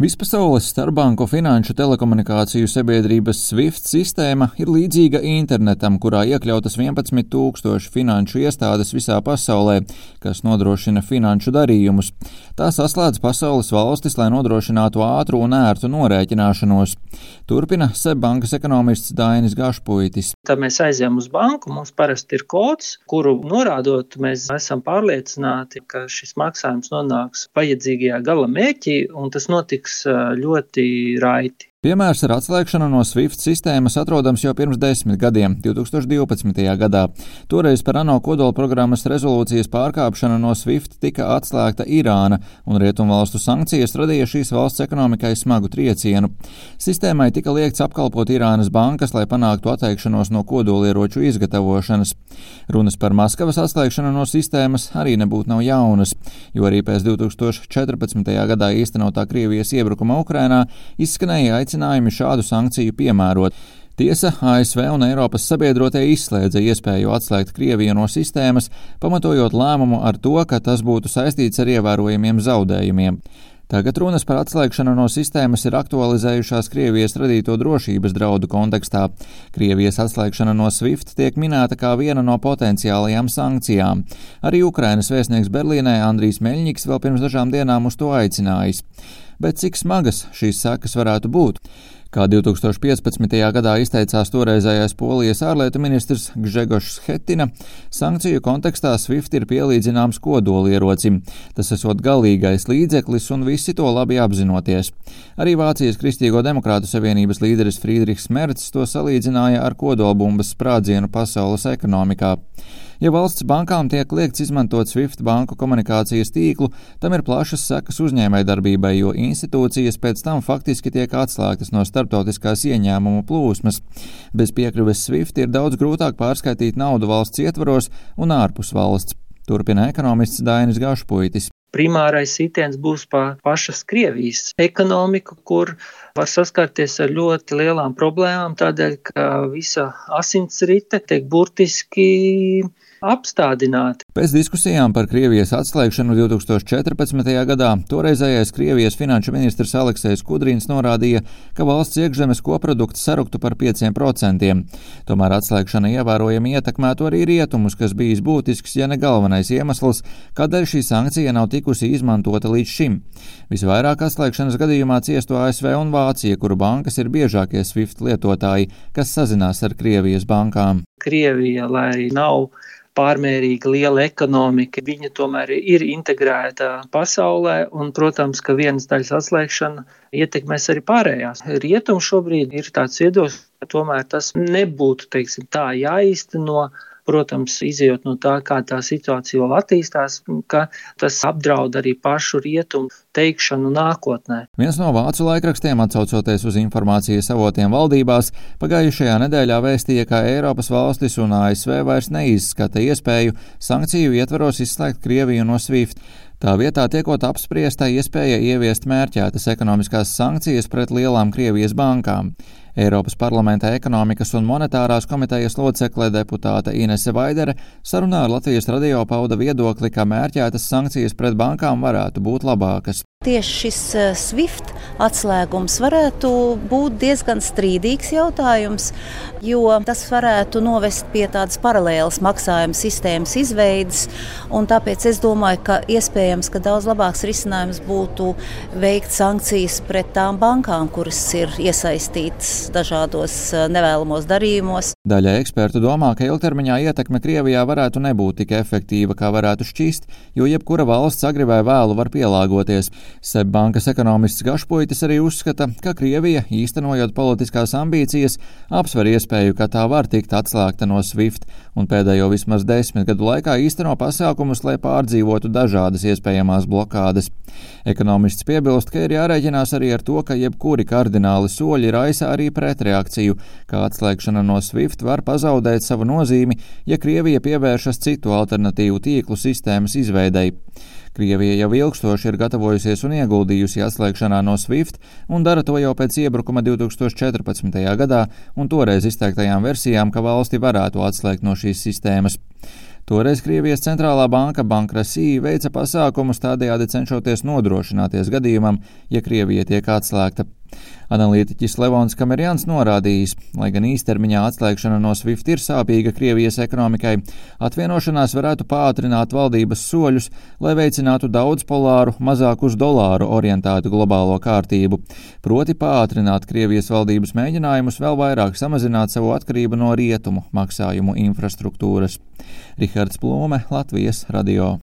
Vispasaules starpbanku finanšu telekomunikāciju sabiedrības SWIFT sistēma ir līdzīga internetam, kurā iekļautas 11 tūkstoši finanšu iestādes visā pasaulē, kas nodrošina finanšu darījumus. Tā saslēdz pasaules valstis, lai nodrošinātu ātru un ērtu norēķināšanos. Turpina Seibankas ekonomists Dainis Gašpuitis. Tad mēs aizējām uz banku, mums parasti ir kods, kuru norādot, mēs esam pārliecināti, ka šis maksājums nonāks vajadzīgajā gala mērķī, un tas notiks ļoti raiti. Piemērs ar atslēgšanu no SWIFT sistēmas atrodams jau pirms desmit gadiem, 2012. gadā. Toreiz par ANO kodola programmas rezolūcijas pārkāpšanu no SWIFT tika atslēgta Irāna, un rietumvalstu sankcijas radīja šīs valsts ekonomikai smagu triecienu. Sistēmai tika liekts apkalpot Irānas bankas, lai panāktu atteikšanos no kodolieroču izgatavošanas. Runas par Maskavas atslēgšanu no sistēmas arī nebūtu nav jaunas, jo arī pēc 2014. gadā īstenotā Krievijas iebrukuma Ukrainā izskanēja aicinājumi šādu sankciju piemērot. Tiesa ASV un Eiropas sabiedrotie izslēdza iespēju atslēgt Krieviju no sistēmas, pamatojot lēmumu ar to, ka tas būtu saistīts ar ievērojamiem zaudējumiem. Tagad runas par atslēgšanu no sistēmas ir aktualizējušās Krievijas radīto drošības draudu kontekstā. Krievijas atslēgšana no SWIFT tiek minēta kā viena no potenciālajām sankcijām. Arī Ukrainas vēstnieks Berlīnē Andrijs Meļņiks vēl pirms dažām dienām uz to aicinājis bet cik smagas šīs sekas varētu būt? Kā 2015. gadā izteicās toreizējais polijas ārlietu ministrs Gžegošs Hetina, sankciju kontekstā SWIFT ir pielīdzināms kodolierocim. Tas esot galīgais līdzeklis un visi to labi apzinoties. Arī Vācijas Kristīgo demokrātu savienības līderis Friedrichs Merts to salīdzināja ar kodolbumbas sprādzienu pasaules ekonomikā. Ja valsts bankām tiek liekts izmantot SWIFT banku komunikācijas tīklu, tam ir plašas sekas uzņēmējdarbībai, jo institūcijas pēc tam faktiski tiek atslēgtas no starptautiskās ieņēmumu plūsmas. Bez piekļuves SWIFT ir daudz grūtāk pārskaitīt naudu valsts ietvaros un ārpus valsts. Turpina ekonomists Dainis Gašpuitis. Primārais sitiens būs pa pašas Krievijas ekonomiku, kur var saskarties ar ļoti lielām problēmām, tādēļ, ka visa asinsrite tiek burtiski apstādināti. Pēc diskusijām par Krievijas atslēgšanu 2014. gadā toreizējais Krievijas finanšu ministrs Aleksējs Kudrīns norādīja, ka valsts iekšzemes koprodukts saruktu par 5%. Tomēr atslēgšana ievērojami ietekmētu arī rietumus, kas bijis būtisks, ja ne galvenais iemesls, kādēļ šī sankcija nav tikusi izmantota līdz šim. Visvairāk atslēgšanas gadījumā ciestu ASV un Vācija, kuru bankas ir biežākie SWIFT lietotāji, kas sazinās ar Krievijas bankām. Krievija, lai nav pārmērīgi liela ekonomika. Viņa tomēr ir integrēta pasaulē, un, protams, ka vienas daļas atslēgšana ietekmēs arī pārējās. Rietums šobrīd ir tāds viedoklis, ka tomēr tas nebūtu, teiksim, tā jāīsteno. No protams, izjūt no tā, kā tā situācija vēl attīstās, ka tas apdraud arī pašu rietumu teikšanu nākotnē. Viens no vācu laikrakstiem, atsaucoties uz informācijas avotiem valdībās, pagājušajā nedēļā vēstīja, ka Eiropas valstis un ASV vairs neizskata iespēju sankciju ietvaros izslēgt Krieviju no SWIFT. Tā vietā tiekot apspriesta iespēja ieviest mērķētas ekonomiskās sankcijas pret lielām Krievijas bankām. Eiropas parlamenta ekonomikas un monetārās komitejas locekle deputāte Inese Vaidere sarunā ar Latvijas radio pauda viedokli, ka mērķētas sankcijas pret bankām varētu būt labākas. Tieši šis eh, SWIFT atslēgums varētu būt diezgan strīdīgs jautājums, jo tas varētu novest pie tādas paralēlas maksājuma sistēmas izveides. Tāpēc es domāju, ka iespējams, ka daudz labāks risinājums būtu veikt sankcijas pret tām bankām, kuras ir iesaistītas dažādos eh, nevēlamos darījumos. Daļa ekspertu domā, ka ilgtermiņā ietekme Krievijā varētu nebūt tik efektīva, kā varētu šķist, jo jebkura valsts agri vai vēlu var pielāgoties. Seibankas ekonomists Gašpuitis arī uzskata, ka Krievija, īstenojot politiskās ambīcijas, apsver iespēju, ka tā var tikt atslēgta no SWIFT un pēdējo vismaz desmit gadu laikā īsteno pasākumus, lai pārdzīvotu dažādas iespējamās blokādes. Ekonomists piebilst, ka ir jārēķinās arī ar to, ka jebkuri kardināli soļi raisa arī pretreakciju, kā atslēgšana no SWIFT var pazaudēt savu nozīmi, ja Krievija pievēršas citu alternatīvu tīklu sistēmas izveidei. Krievija jau ilgstoši ir gatavojusies un ieguldījusi atslēgšanā no SWIFT un dara to jau pēc iebrukuma 2014. gadā un toreiz izteiktajām versijām, ka valsti varētu atslēgt no šīs sistēmas. Toreiz Krievijas centrālā banka Bankrasī veica pasākumus tādējādi cenšoties nodrošināties gadījumam, ja Krievija tiek atslēgta. Analītiķis Levons Kamerjans norādījis, lai gan īstermiņā atslēgšana no SWIFT ir sāpīga Krievijas ekonomikai, atvienošanās varētu pātrināt valdības soļus, lai veicinātu daudzpolāru, mazāk uz dolāru orientētu globālo kārtību, proti pātrināt Krievijas valdības mēģinājumus vēl vairāk samazināt savu atkarību no rietumu maksājumu infrastruktūras. Rihards Plūme, Latvijas radio.